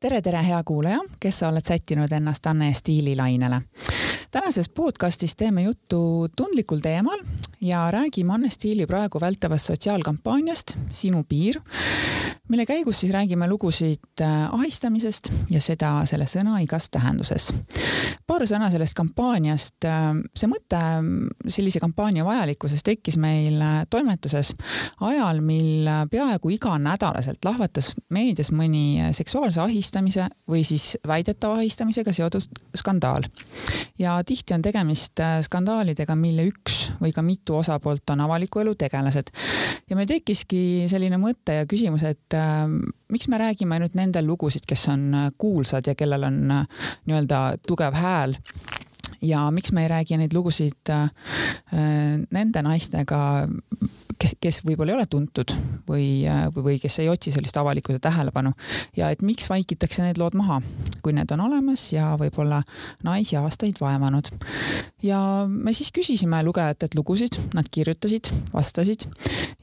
tere, tere, hea kuulaja, kes sa oled sättinud ennast Anne stiililainele. tänases podcastis teeme juttu tundlikul teemal ja räägime Anne Stiili praegu vältavast sotsiaalkampaaniast Sinu piir, mille käigus siis räägime lugusid äh, ahistamisest ja seda selle sõna igas tähenduses. paar sõna sellest kampaaniast. Äh, see mõte sellise kampaania vajalikkuses tekkis meil äh, toimetuses ajal, mil peaaegu iganädalaselt lahvatas meedias mõni seksuaalse ahistamise või siis väidetava ahistamisega seotud skandaal. ja tihti on tegemist skandaalidega, mille üks või ka mitu osapoolt on avaliku elu tegelased. ja meil tekkiski selline mõte ja küsimus, et äh, miks me räägime ainult nendel lugusid, kes on äh, kuulsad ja kellel on äh, nii-öelda tugev hääl ja miks me ei räägi neid lugusid äh, nende naistega, kes, kes võib-olla ei ole tuntud või, või, kes ei otsi sellist avalikkuse tähelepanu. Ja et miks vaikitakse need lood maha, kui need on olemas ja võib-olla naisi aastaid vaevanud. ja me siis küsisime lugejatelt lugusid, nad kirjutasid, vastasid.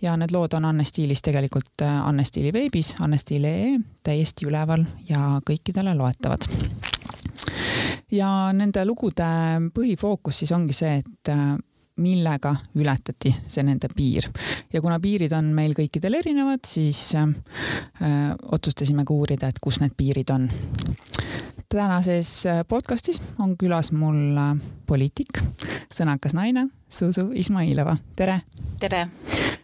Ja need lood on Anne Stiilis tegelikult äh, Anne Stiili veebis, annestiil.ee täiesti üleval ja kõikidele loetavad. Ja nende lugude põhifookus siis ongi see, et äh, millega ületati see nende piir. ja kuna piirid on meil kõikidel erinevad, siis äh, otsustasime ka uurida, et kus need piirid on. tänases äh, podcastis on külas mul äh, poliitik, sõnakas naine, Zuzu Ismailova, tere! tere!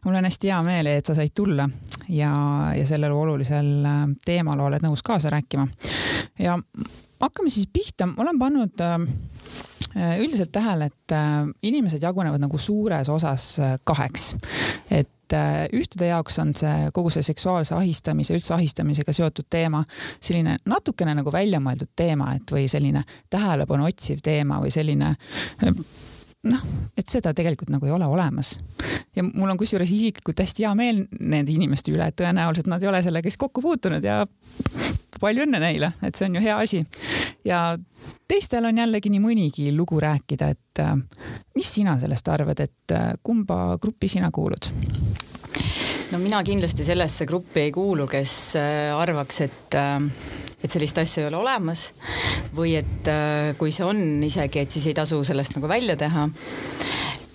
mul on hästi hea meel, et sa said tulla ja, ja sellel olulisel äh, teemal oled nõus kaasa rääkima. ja hakkame siis pihta, ma olen pannud Äh, üldiselt tähele, et äh, inimesed jagunevad nagu suures osas äh, kaheks. et ühtede jaoks on see kogu see seksuaalse ahistamise, üldse ahistamisega seotud teema selline natukene nagu väljamõeldud teema, et või selline tähelepanu otsiv teema või selline noh, et seda tegelikult nagu ei ole olemas. ja mul on kusjuures isiklikult hästi hea meel nende inimeste üle, et tõenäoliselt nad ei ole sellega siis kokku puutunud ja palju õnne neile, et see on ju hea asi. ja teistel on jällegi nii mõnigi lugu rääkida, et äh, mis sina sellest arvad, et äh, kumba gruppi sina kuulud? no mina kindlasti sellesse gruppi ei kuulu, kes äh, arvaks, et et sellist asja ei ole olemas või et kui see on isegi, et siis ei tasu sellest nagu välja teha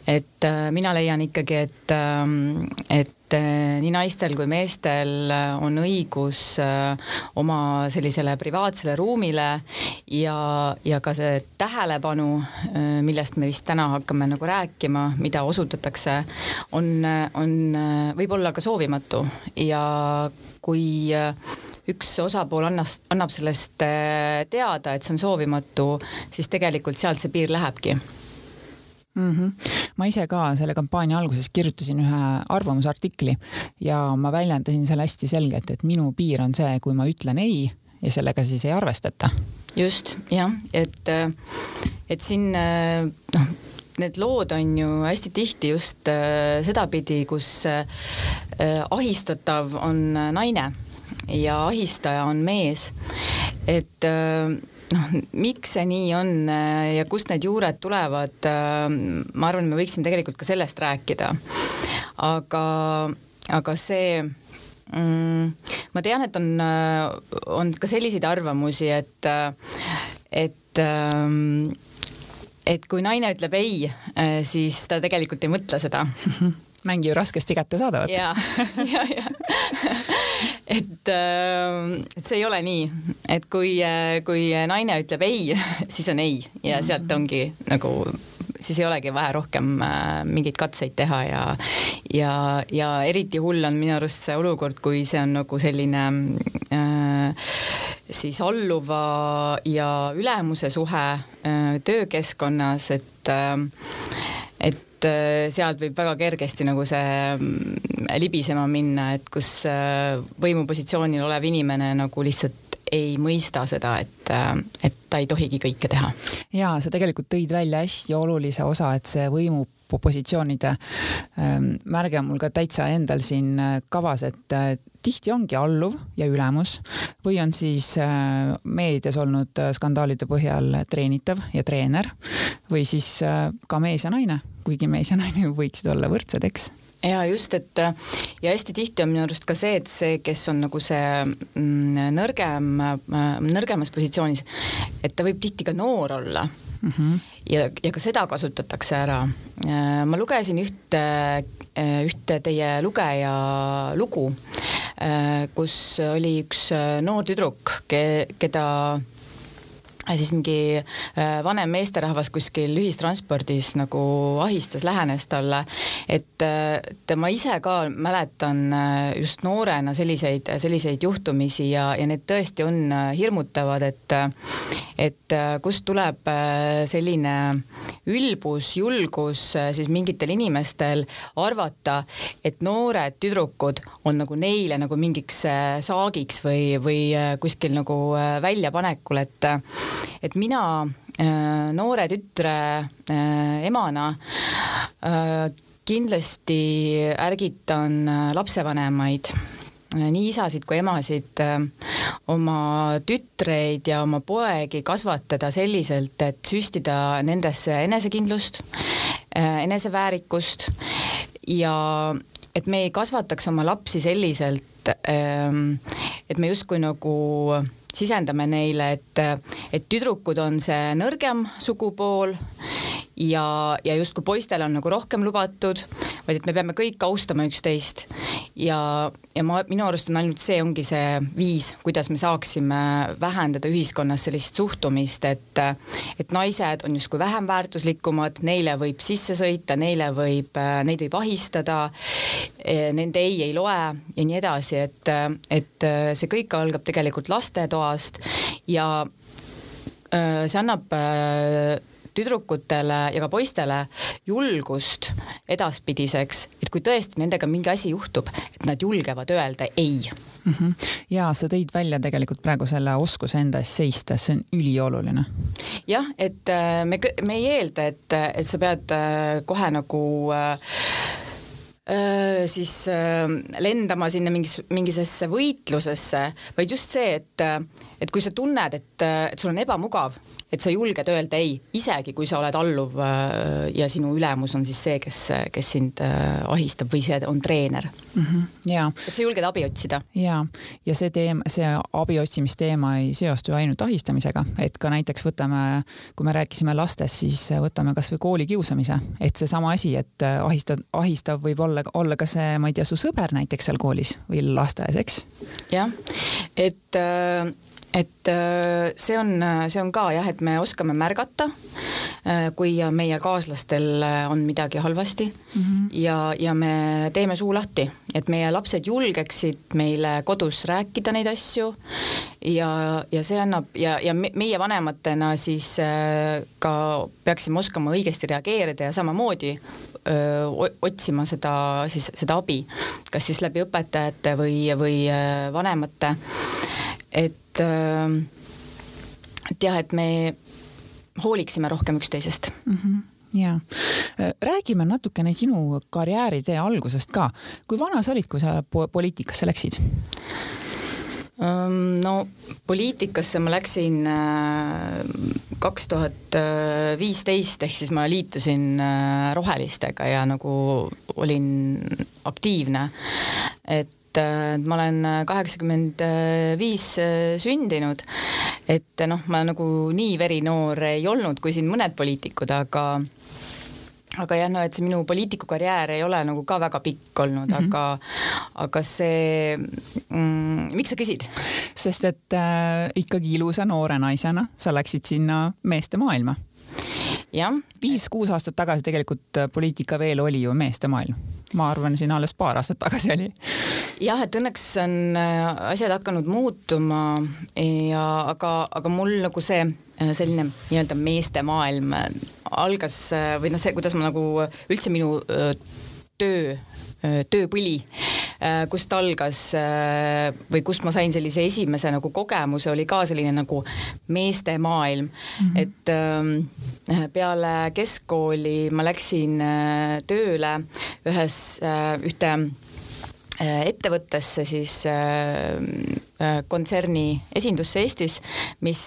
et äh, mina leian ikkagi, et, ähm, et äh, nii naistel kui meestel äh, on õigus oma sellisele privaatsele ruumile ja, ja ka see tähelepanu, millest me vist täna hakkame nagu rääkima, mida osutatakse, on, on, võib olla ka soovimatu. Ja kui üks osapool annas, annab sellest teada, et see on soovimatu, siis tegelikult sealt see piir lähebki mm. -hmm. ma ise ka selle kampaania alguses kirjutasin ühe arvamusartikli ja ma väljendasin seal hästi selgelt, et minu piir on see, kui ma ütlen ei ja sellega siis ei arvestata. just jah, et, et siin noh need lood on ju hästi tihti just äh, sedapidi, kus äh, ahistatav on naine ja ahistaja on mees. et äh, noh, miks see nii on äh, ja kust need juured tulevad, äh, ma arvan, me võiksime tegelikult ka sellest rääkida. aga, aga see mm, ma tean, et on, äh, on ka selliseid arvamusi, et, et ähm, et kui naine ütleb ei, siis ta tegelikult ei mõtle seda mängi raskesti kättesaadavat. ja, ja, ja et, ähm, et see ei ole nii, et kui, äh, kui naine ütleb ei, siis on ei ja mhm. sealt ongi nagu siis ei olegi vaja rohkem äh, mingeid katseid teha ja ja, ja eriti hull on minu arust see olukord, kui see on nagu selline äh, siis alluva ja ülemuse suhe äh, töökeskkonnas, et äh, et äh, sealt võib väga kergesti nagu see mm, libisema minna, et kus äh, võimupositsioonil olev inimene nagu lihtsalt ei mõista seda, et, äh, et ta ei tohigi kõike teha. ja sa tegelikult tõid välja hästi olulise osa, et see võimu positsioonide ähm, märge on mul ka täitsa endal siin kavas, et tihti ongi alluv ja ülemus või on siis meedias olnud skandaalide põhjal treenitav ja treener või siis ka mees ja naine kuigi mees ja naine võiksid olla võrdsed, eks ja just, et ja hästi tihti on minu arust ka see, et see, kes on nagu see mm, nõrgem, nõrgemas positsioonis, et ta võib tihti ka noor olla mm. -hmm. ja, ja ka seda kasutatakse ära. ma lugesin ühte, ühte teie lugeja lugu, kus oli üks noor tüdruk, keda siis mingi äh, vanem meesterahvas kuskil ühistranspordis nagu ahistas, lähenes talle, et äh, ma ise ka mäletan äh, just noorena selliseid, selliseid juhtumisi ja, ja need tõesti on hirmutavad, et et kust tuleb selline ülbus, julgus siis mingitel inimestel arvata, et noored tüdrukud on nagu neile nagu mingiks saagiks või, või kuskil nagu väljapanekul, et et mina äh, noore tütre äh, emana äh, kindlasti ärgitan lapsevanemaid nii isasid kui emasid oma tütreid ja oma poegi kasvatada selliselt, et süstida nendesse enesekindlust, eneseväärikust ja et me ei kasvataks oma lapsi selliselt, et me justkui nagu sisendame neile, et, et tüdrukud on see nõrgem sugupool ja, ja justkui poistel on nagu rohkem lubatud, vaid et me peame kõik austama üksteist. ja, ja ma, minu arust on ainult see ongi see viis, kuidas me saaksime vähendada ühiskonnas sellist suhtumist, et, et naised on justkui vähem väärtuslikumad, neile võib sisse sõita, neile võib, neid võib ahistada, nende ei ei loe ja nii edasi, et, et see kõik algab tegelikult lastetoast ja see annab tüdrukutele ja ka poistele julgust edaspidiseks, et kui tõesti nendega mingi asi juhtub, et nad julgevad öelda ei mm. -hmm. ja sa tõid välja tegelikult praegu selle oskuse enda eest seista, see on ülioluline. jah, et äh, me, me ei eelda, et, et sa pead äh, kohe nagu äh, siis lendama sinna mingis, mingisesse võitlusesse, vaid just see, et, et kui sa tunned, et, et sul on ebamugav et sa julged öelda ei, isegi kui sa oled alluv äh, ja sinu ülemus on siis see, kes, kes sind äh, ahistab või see on treener mm. -hmm, ja. et sa julged abi otsida. ja, ja see teema, see abi otsimisteema ei seostu ainult ahistamisega, et ka näiteks võtame, kui me rääkisime lastest, siis võtame kasvõi koolikiusamise, et seesama asi, et ahistad, ahistav võib olla, olla ka see, ma ei tea, su sõber näiteks seal koolis või lasteaias, eks? jah, et äh et äh, see on, see on ka jah, et me oskame märgata, äh, kui meie kaaslastel on midagi halvasti mm -hmm. ja, ja me teeme suu lahti, et meie lapsed julgeksid meile kodus rääkida neid asju ja, ja see annab ja, ja meie vanematena siis äh, ka peaksime oskama õigesti reageerida ja samamoodi öö, otsima seda siis seda abi, kas siis läbi õpetajate või, või vanemate et Äh, et jah, et me hooliksime rohkem üksteisest mm. -hmm ja äh, räägime natukene sinu karjääritee algusest ka. kui vana sa olid, kui sa poliitikasse läksid? No poliitikasse ma läksin äh, kaks tuhat viisteist, ehk siis ma liitusin rohelistega ja nagu olin aktiivne. et et ma olen kaheksakümmend viis sündinud, et noh, ma nagu nii verinoor ei olnud kui siin mõned poliitikud, aga aga jah, no et see minu poliitikukarjäär ei ole nagu ka väga pikk olnud mm, -hmm. aga, aga see mm,, miks sa küsid? sest et äh, ikkagi ilusa noore naisena sa läksid sinna meeste maailma. viis-kuus aastat tagasi tegelikult poliitika veel oli ju meeste maailm. Ma arvan, siin alles paar aastat tagasi oli. Jah, et õnneks on äh, asjad hakanud muutuma ja aga, aga mul nagu see äh, selline nii-öelda meeste maailm äh, algas või noh, see, kuidas ma nagu üldse minu töö, tööpõli, kust algas või kust ma sain sellise esimese nagu kogemuse, oli ka selline nagu meeste maailm mm, -hmm. et ähm, peale keskkooli ma läksin tööle ühes, ühte Äh, ettevõttesse siis äh, äh, kontserni esindusse Eestis, mis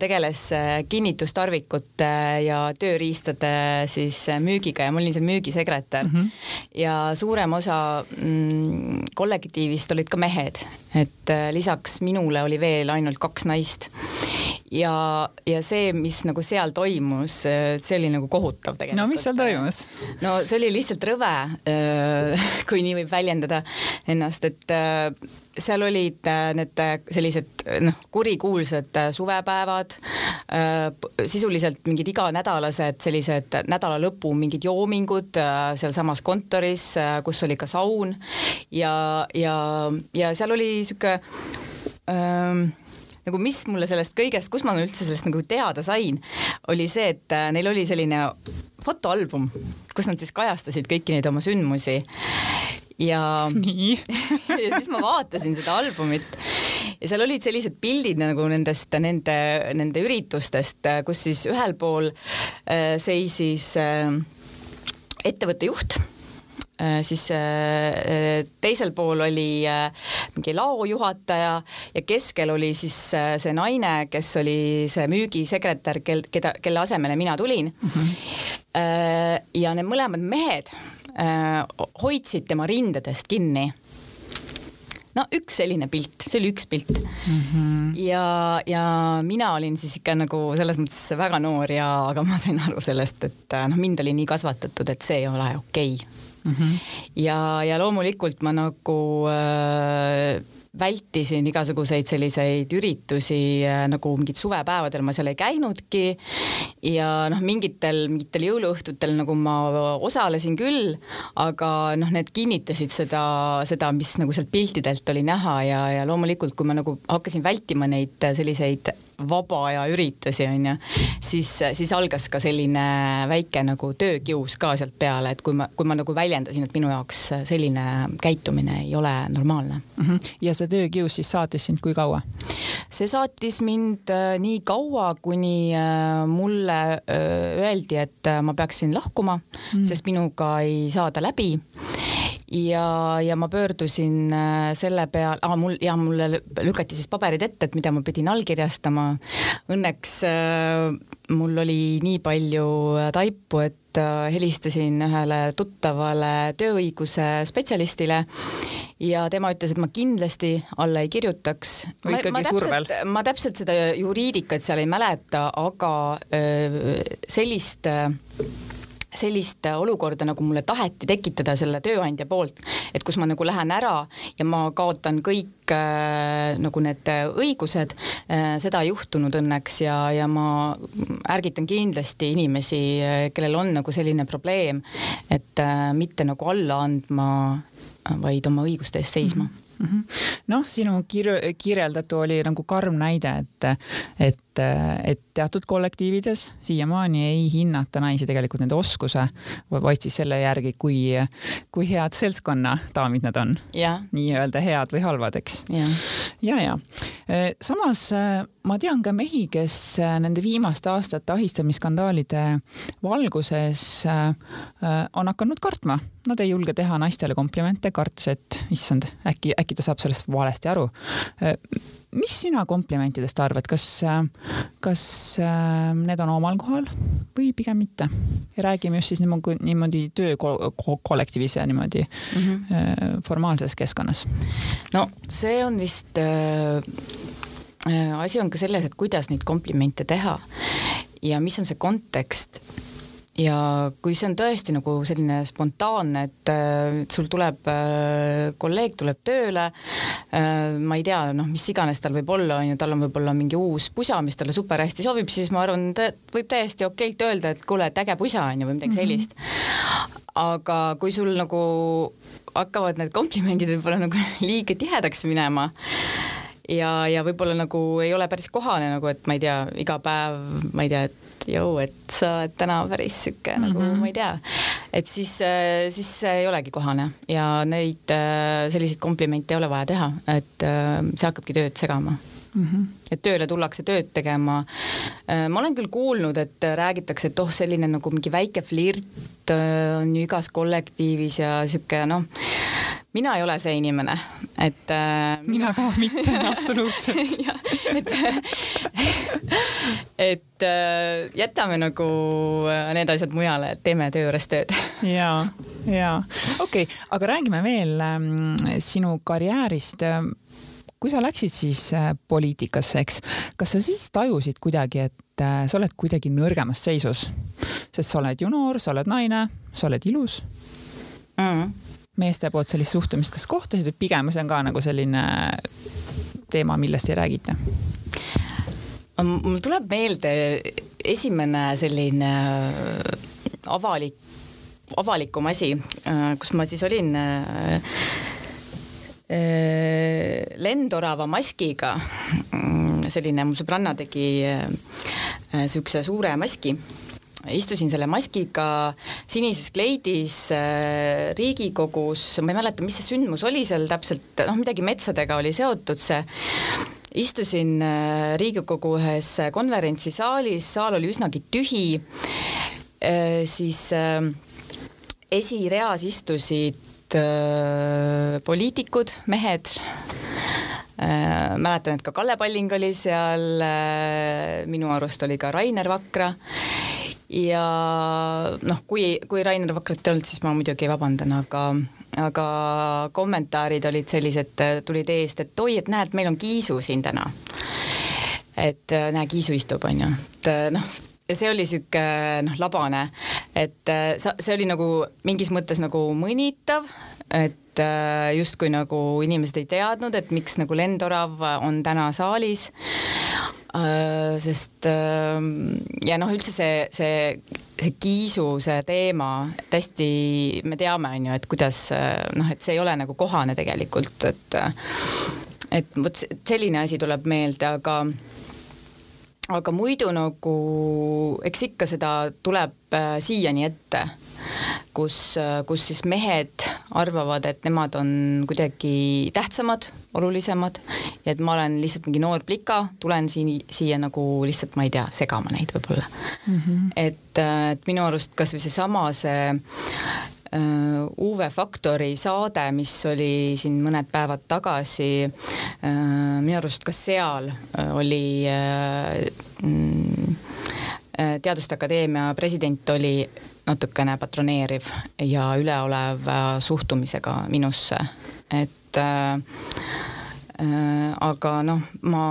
tegeles kinnitustarvikute ja tööriistade siis müügiga ja ma olin seal müügisekretär mm. -hmm. ja suurem osa mm, kollektiivist olid ka mehed, et lisaks minule oli veel ainult kaks naist ja, ja see, mis nagu seal toimus, see oli nagu kohutav tegelikult. no mis seal toimus? no see oli lihtsalt rõve, kui nii võib väljendada ennast, et seal olid need sellised noh, kurikuulsad suvepäevad, sisuliselt mingid iganädalased sellised nädala lõpu mingid joomingud sealsamas kontoris, kus oli ka saun. Ja, ja, ja seal oli sihuke ähm, nagu mis mulle sellest kõigest, kus ma üldse sellest nagu teada sain, oli see, et äh, neil oli selline fotoalbum, kus nad siis kajastasid kõiki neid oma sündmusi ja ja siis ma vaatasin seda albumit ja seal olid sellised pildid nagu nendest, nende, nende üritustest, kus siis ühel pool äh, seisis äh, ettevõtte juht Äh, siis äh, teisel pool oli äh, mingi laojuhataja ja keskel oli siis see naine, kes oli see müügisekretär, kel, keda, kelle asemele mina tulin mm. -hmm. ja need mõlemad mehed hoidsid tema rindadest kinni no üks selline pilt, see oli üks pilt mm. -hmm. ja, ja mina olin siis ikka nagu selles mõttes väga noor ja, aga ma sain aru sellest, et noh, mind oli nii kasvatatud, et see ei ole okei okay mm. -hmm. ja, ja loomulikult ma nagu äh, vältisin igasuguseid selliseid üritusi äh, nagu mingid suvepäevadel ma seal ei käinudki. Ja noh, mingitel, mingitel jõuluõhtutel nagu ma osalesin küll, aga noh, need kinnitasid seda, seda, mis nagu sealt piltidelt oli näha ja, ja loomulikult, kui ma nagu hakkasin vältima neid selliseid vaba aja üritusi, on ju, siis, siis algas ka selline väike nagu töökius ka sealt peale, et kui ma, kui ma nagu väljendasin, et minu jaoks selline käitumine ei ole normaalne mm. -hmm. ja see töökius siis saatis sind kui kaua? see saatis mind äh, nii kaua, kuni äh, mulle äh, öeldi, et ma peaksin lahkuma mm, -hmm. sest minuga ei saada läbi ja, ja ma pöördusin äh, selle peale ah,, mul ja mulle lükati siis paberid ette, et mida ma pidin allkirjastama. Õnneks äh, mul oli nii palju taipu, et äh, helistasin ühele tuttavale tööõiguse spetsialistile ja tema ütles, et ma kindlasti alla ei kirjutaks. ikkagi ma survel? ma täpselt seda juriidikat seal ei mäleta, aga öö, sellist öö, sellist olukorda, nagu mulle taheti tekitada selle tööandja poolt, et kus ma nagu lähen ära ja ma kaotan kõik äh, nagu need õigused äh,, seda ei juhtunud õnneks ja, ja ma ärgitan kindlasti inimesi, äh, kellel on nagu selline probleem, et äh, mitte nagu alla andma, vaid oma õiguste eest seisma mm -hmm. noh, sinu kir-, kirjeldatu oli nagu karm näide, et, et, et teatud kollektiivides siiamaani ei hinnata naisi tegelikult nende oskuse, vaid siis selle järgi, kui, kui head seltskonna daamid nad on. nii-öelda head või halvad, eks. ja, ja, ja. samas ma tean ka mehi, kes nende viimaste aastate ahistamisskandaalide valguses on hakanud kartma nad ei julge teha naistele komplimente, kartes, et issand, äkki, äkki ta saab sellest valesti aru. Mis sina komplimentidest arvad, kas, kas need on omal kohal või pigem mitte? ja räägime just siis niimoodi, niimoodi töökollektiivis ja niimoodi mm -hmm. formaalses keskkonnas. no see on vist äh, asi on ka selles, et kuidas neid komplimente teha ja mis on see kontekst ja kui see on tõesti nagu selline spontaanne, et äh, sul tuleb äh,, kolleeg tuleb tööle äh,, ma ei tea, noh, mis iganes tal võib olla, on ju, tal on võib-olla mingi uus pusa, mis talle super hästi sobib, siis ma arvan, võib täiesti okeilt öelda, et kuule, et äge pusa on ju, või midagi mhm. sellist aga kui sul nagu hakkavad need komplimendid võib-olla nagu liiga tihedaks minema, ja, ja võib-olla nagu ei ole päris kohane nagu, et ma ei tea, iga päev, ma ei tea, et jõu, et sa oled täna päris sihuke mm -hmm. nagu mhm. ma ei tea, et siis, äh, siis ei olegi kohane ja neid äh, selliseid komplimente ei ole vaja teha, et äh, see hakkabki tööd segama mm. -hmm. et tööle tullakse tööd tegema. ma olen küll kuulnud, et räägitakse, et oh, selline nagu mingi väike flirt on ju igas kollektiivis ja sihuke noh mina ei ole see inimene, et äh,. mina ka mitte absoluutselt et et äh, jätame nagu äh, need asjad mujale, et teeme töö juures tööd. ja, ja okei okay,, aga räägime veel ähm, sinu karjäärist kui sa läksid siis äh, poliitikasse, eks, kas sa siis tajusid kuidagi, et äh, sa oled kuidagi nõrgemas seisus? sest sa oled ju noor, sa oled naine, sa oled ilus mm.. meeste poolt sellist suhtumist, kas kohtasid või pigem see on ka nagu selline teema, millest ei räägita? mul tuleb meelde esimene selline äh, avalik, avalikum asi, kus ma siis olin Äh, lendorava maskiga. Mm, selline, mu sõbranna tegi niisuguse äh, suure maski. Istusin selle maskiga sinises kleidis äh, Riigikogus, ma ei mäleta, mis see sündmus oli seal täpselt, noh, midagi metsadega oli seotud see, istusin Riigikogu ühes konverentsisaalis, saal oli üsnagi tühi, siis esireas istusid äh, poliitikud, mehed äh,. mäletan, et ka Kalle Palling oli seal äh,, minu arust oli ka Rainer Vakra ja noh, kui, kui Rainer Vakrat ei olnud, siis ma muidugi vabandan, aga aga kommentaarid olid sellised, tulid eest, et oi, et näed, meil on Kiisu siin täna. et äh, näe, Kiisu istub, on ju, et äh, noh, see oli sihuke noh, labane, et äh, sa, see oli nagu mingis mõttes nagu mõnitav, et äh, justkui nagu inimesed ei teadnud, et miks nagu lendorav on täna saalis. Äh, sest ja noh, üldse see, see see kiisu, see teema, et hästi me teame, on ju, et kuidas noh, et see ei ole nagu kohane tegelikult, et et vot selline asi tuleb meelde, aga aga muidu nagu eks ikka seda tuleb äh, siiani ette, kus, äh, kus siis mehed arvavad, et nemad on kuidagi tähtsamad, olulisemad ja et ma olen lihtsalt mingi noor plika, tulen siin siia nagu lihtsalt, ma ei tea, segama neid võib-olla mm. -hmm. et, äh, et minu arust kasvõi seesama see Äh, Uwe Faktori saade, mis oli siin mõned päevad tagasi, äh, minu arust ka seal äh, oli mm, Teaduste Akadeemia president oli natukene patroneeriv ja üleolev suhtumisega minusse, et äh, aga noh, ma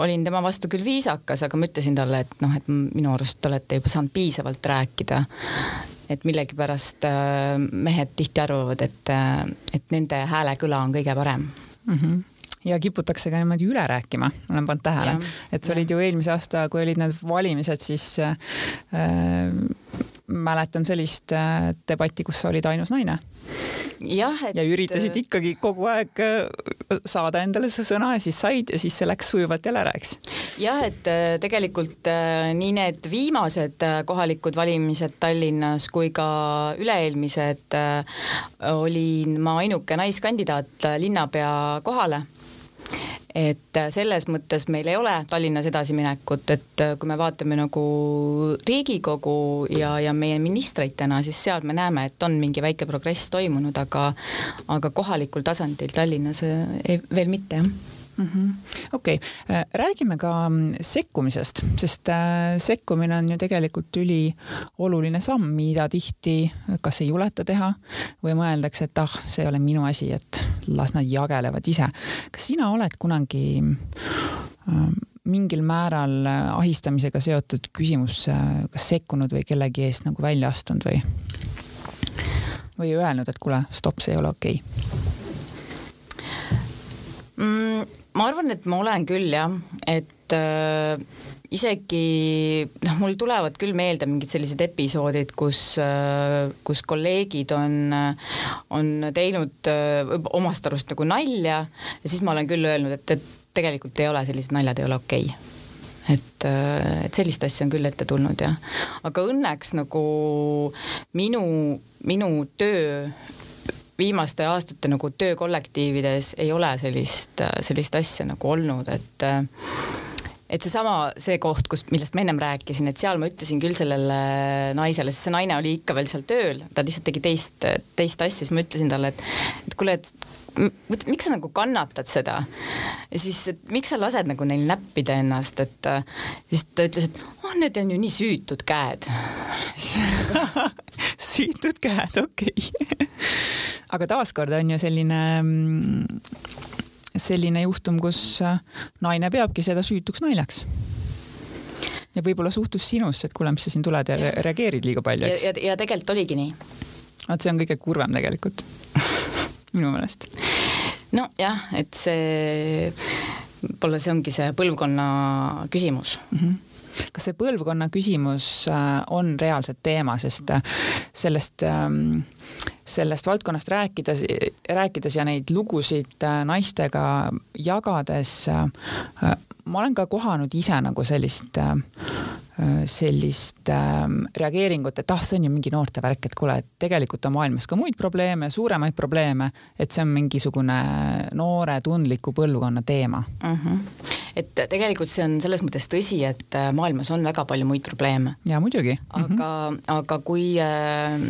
olin tema vastu küll viisakas, aga ma ütlesin talle, et noh, et minu arust te olete juba saanud piisavalt rääkida et millegipärast äh, mehed tihti arvavad, et, äh, et nende hääle kõla on kõige parem. Mm. -hmm ja kiputakse ka niimoodi üle rääkima, olen pannud tähele, et sa olid ju eelmise aasta, kui olid need valimised, siis äh, mäletan sellist äh, debatti, kus sa olid ainus naine. et. ja üritasid ikkagi kogu aeg äh, saada endale see sõna ja siis said ja siis see läks sujuvalt jälle rääks. jah, et äh, tegelikult nii need viimased kohalikud valimised Tallinnas kui ka üle-eelmised olin ma ainuke naiskandidaat linnapea kohale et äh, selles mõttes meil ei ole Tallinnas edasiminekut, et äh, kui me vaatame nagu Riigikogu ja, ja meie ministreid täna, siis seal me näeme, et on mingi väike progress toimunud, aga aga kohalikul tasandil Tallinnas äh, ei, veel mitte, jah. Okei okay., äh, räägime ka mm, sekkumisest, sest äh, sekkumine on ju tegelikult ülioluline samm, mida tihti kas ei juleta teha või mõeldakse, et ah, see ei ole minu asi, et las nad jagelevad ise. kas sina oled kunagi äh, mingil määral ahistamisega seotud küsimusse kas sekkunud või kellegi eest nagu välja astunud või, või öelnud, et kuule, stopp, see ei ole okei okay.? mm,? Ma arvan, et ma olen küll jah, et äh, isegi noh, mul tulevad küll meelde mingid sellised episoodid, kus äh,, kus kolleegid on, on teinud äh, omast arust nagu nalja ja siis ma olen küll öelnud, et, et tegelikult ei ole, sellised naljad ei ole okei. Okay et, äh, et sellist asja on küll ette tulnud jah, aga õnneks nagu minu, minu töö viimaste aastate nagu töökollektiivides ei ole sellist, sellist asja nagu olnud, et et seesama, see koht, kus, millest ma ennem rääkisin, et seal ma ütlesin küll sellele naisele, sest see naine oli ikka veel seal tööl, ta lihtsalt tegi teist, teist asja, siis ma ütlesin talle, et, et kuule, et miks sa nagu kannatad seda ja siis, et miks sa lased nagu neil näppida ennast, et siis ta ütles, et oh, need on ju nii süütud käed süütud käed, okei okay. Aga taaskord on ju selline mm, selline juhtum, kus äh, naine peabki seda süütuks naljaks ja võib-olla suhtus sinusse, et kuule, mis sa siin tuled ja, ja reageerid liiga palju, eks. ja, ja, ja tegelikult oligi nii. vot see on kõige kurvem tegelikult minu meelest. nojah, et see, võib-olla see ongi see põlvkonna küsimus mm. -hmm kas see põlvkonna küsimus äh, on reaalselt teema, sest äh, sellest ähm, sellest valdkonnast rääkides, rääkides ja neid lugusid äh, naistega jagades, äh, ma olen ka kohanud ise nagu sellist, äh, sellist reageeringut, et ah, see on ju mingi noortevärk, et kuule, et tegelikult on maailmas ka muid probleeme, suuremaid probleeme, et see on mingisugune noore tundliku põlvkonna teema mm. -hmm et tegelikult see on selles mõttes tõsi, et maailmas on väga palju muid probleeme. ja muidugi. aga mm, -hmm. aga kui äh,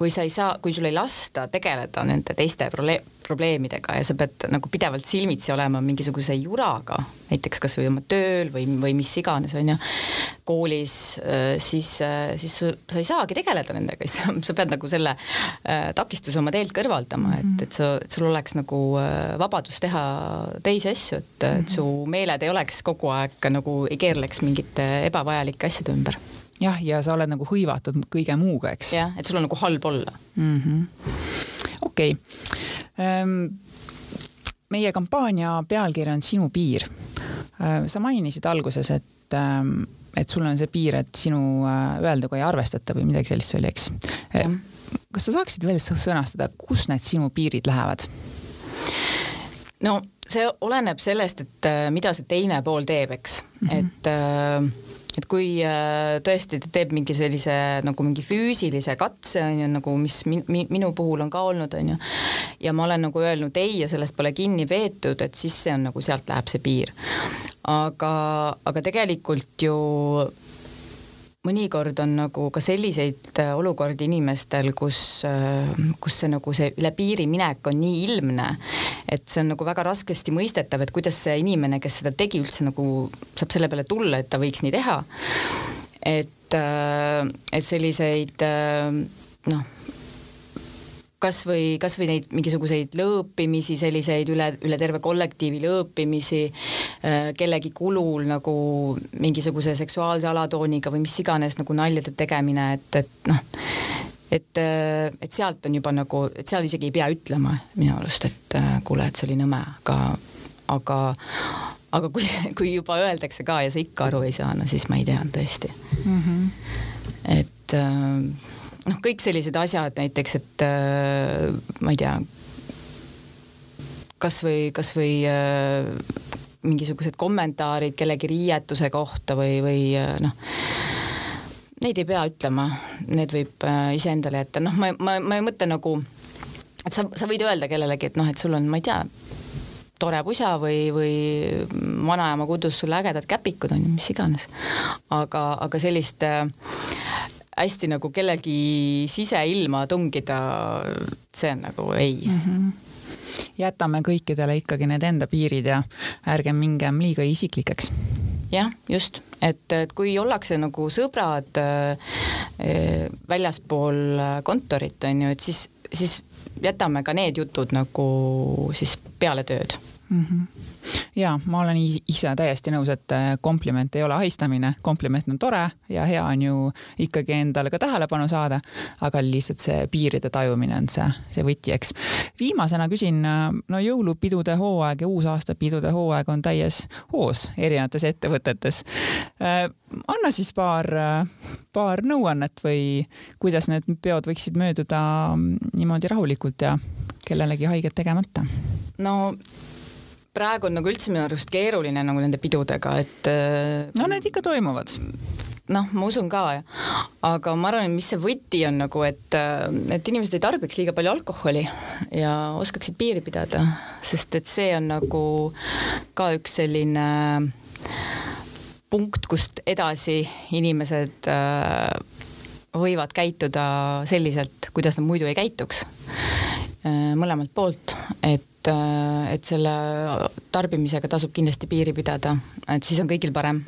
kui sa ei saa, kui sul ei lasta tegeleda nende teiste probleem, probleemidega ja sa pead nagu pidevalt silmitsi olema mingisuguse juraga, näiteks kas või oma tööl või, või mis iganes, on ju, koolis, äh, siis, äh, siis sa ei saagi tegeleda nendega, siis sa, pead nagu selle äh, takistuse oma teelt kõrvaldama, et, mhm. et sa, et sul oleks nagu vabadus teha teisi asju, et, et su meeled ei oleks kogu aeg nagu ei keerleks mingite ebavajalike asjade ümber jah, ja sa oled nagu hõivatud kõige muuga, eks. jah, et sul on nagu halb olla -hmm.. okei ähm,. meie kampaania pealkiri on Sinu piir äh,. sa mainisid alguses, et ähm, et sul on see piir, et sinu äh, öelduga ei arvestata või midagi sellist oli, eks? Kas sa saaksid veel sõnastada, kus need sinu piirid lähevad? no see oleneb sellest, et äh, mida see teine pool teeb, eks mm, -hmm. et äh, et kui äh, tõesti ta teeb mingi sellise nagu mingi füüsilise katse on ju nagu, mis min, min, minu puhul on ka olnud, on ju, ja ma olen nagu öelnud ei ja sellest pole kinni peetud, et siis see on nagu sealt läheb see piir. aga, aga tegelikult ju mõnikord on nagu ka selliseid äh, olukordi inimestel, kus, äh, kus see nagu see üle piiri minek on nii ilmne, et see on nagu väga raskesti mõistetav, et kuidas see inimene, kes seda tegi, üldse nagu saab selle peale tulla, et ta võiks nii teha. et, äh, et selliseid noh kas või, kas või neid mingisuguseid lõõpimisi, selliseid üle, üle terve kollektiivi lõõpimisi äh, kellegi kulul nagu mingisuguse seksuaalse alatooniga või mis iganes nagu naljade tegemine, et, et noh, et, äh, et sealt on juba nagu, et seal isegi ei pea ütlema minu arust, et äh, kuule, et see oli nõme, aga, aga aga kui, kui juba öeldakse ka ja sa ikka aru ei saa, no siis ma ei tea tõesti mm. -hmm. et äh, noh, kõik sellised asjad näiteks, et ma ei tea, kasvõi, kasvõi mingisugused kommentaarid kellegi riietuse kohta või, või noh, neid ei pea ütlema, need võib äh, iseendale jätta, noh, ma, ma, ma ei mõtle nagu, et sa, sa võid öelda kellelegi, et noh, et sul on, ma ei tea, tore pusa või, või vanaema kudus sul ägedad käpikud on ju, mis iganes. aga, aga sellist äh, hästi nagu kellegi siseilma tungida, see on nagu ei mm. -hmm jätame kõikidele ikkagi need enda piirid ja ärgem mingem liiga isiklikeks. Jah, just, et, et kui ollakse nagu sõbrad äh, väljaspool kontorit on ju, et siis, siis jätame ka need jutud nagu siis peale tööd mm. -hmm ja ma olen ise täiesti nõus, et äh, kompliment ei ole ahistamine, kompliment on tore ja hea on ju ikkagi endale ka tähelepanu saada, aga lihtsalt see piiride tajumine on see, see võti, eks. viimasena küsin, äh, no jõulupidude hooaeg ja uusaastapidude hooaeg on täies hoos erinevates ettevõtetes. Äh, anna siis paar, paar nõuannet või kuidas need peod võiksid mööduda mm, niimoodi rahulikult ja kellelegi haiget tegemata? no praegu on nagu üldse minu arust keeruline nagu nende pidudega, et. Äh, no need ikka toimuvad noh, ma usun ka, aga ma arvan, mis see võti on nagu, et, äh, et inimesed ei tarbiks liiga palju alkoholi ja oskaksid piiri pidada, sest et see on nagu ka üks selline äh, punkt, kust edasi inimesed võivad käituda selliselt, kuidas nad muidu ei käituks. Mõlemalt poolt, et, et selle tarbimisega tasub kindlasti piiri pidada, et siis on kõigil parem,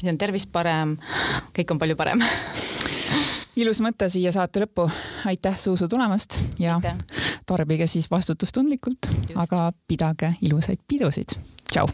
siis on tervis parem, kõik on palju parem ilus mõte siia saate lõppu. aitäh, Zuzu, tulemast ja aitäh. tarbige siis vastutustundlikult, aga pidage ilusaid pidusid. tšau.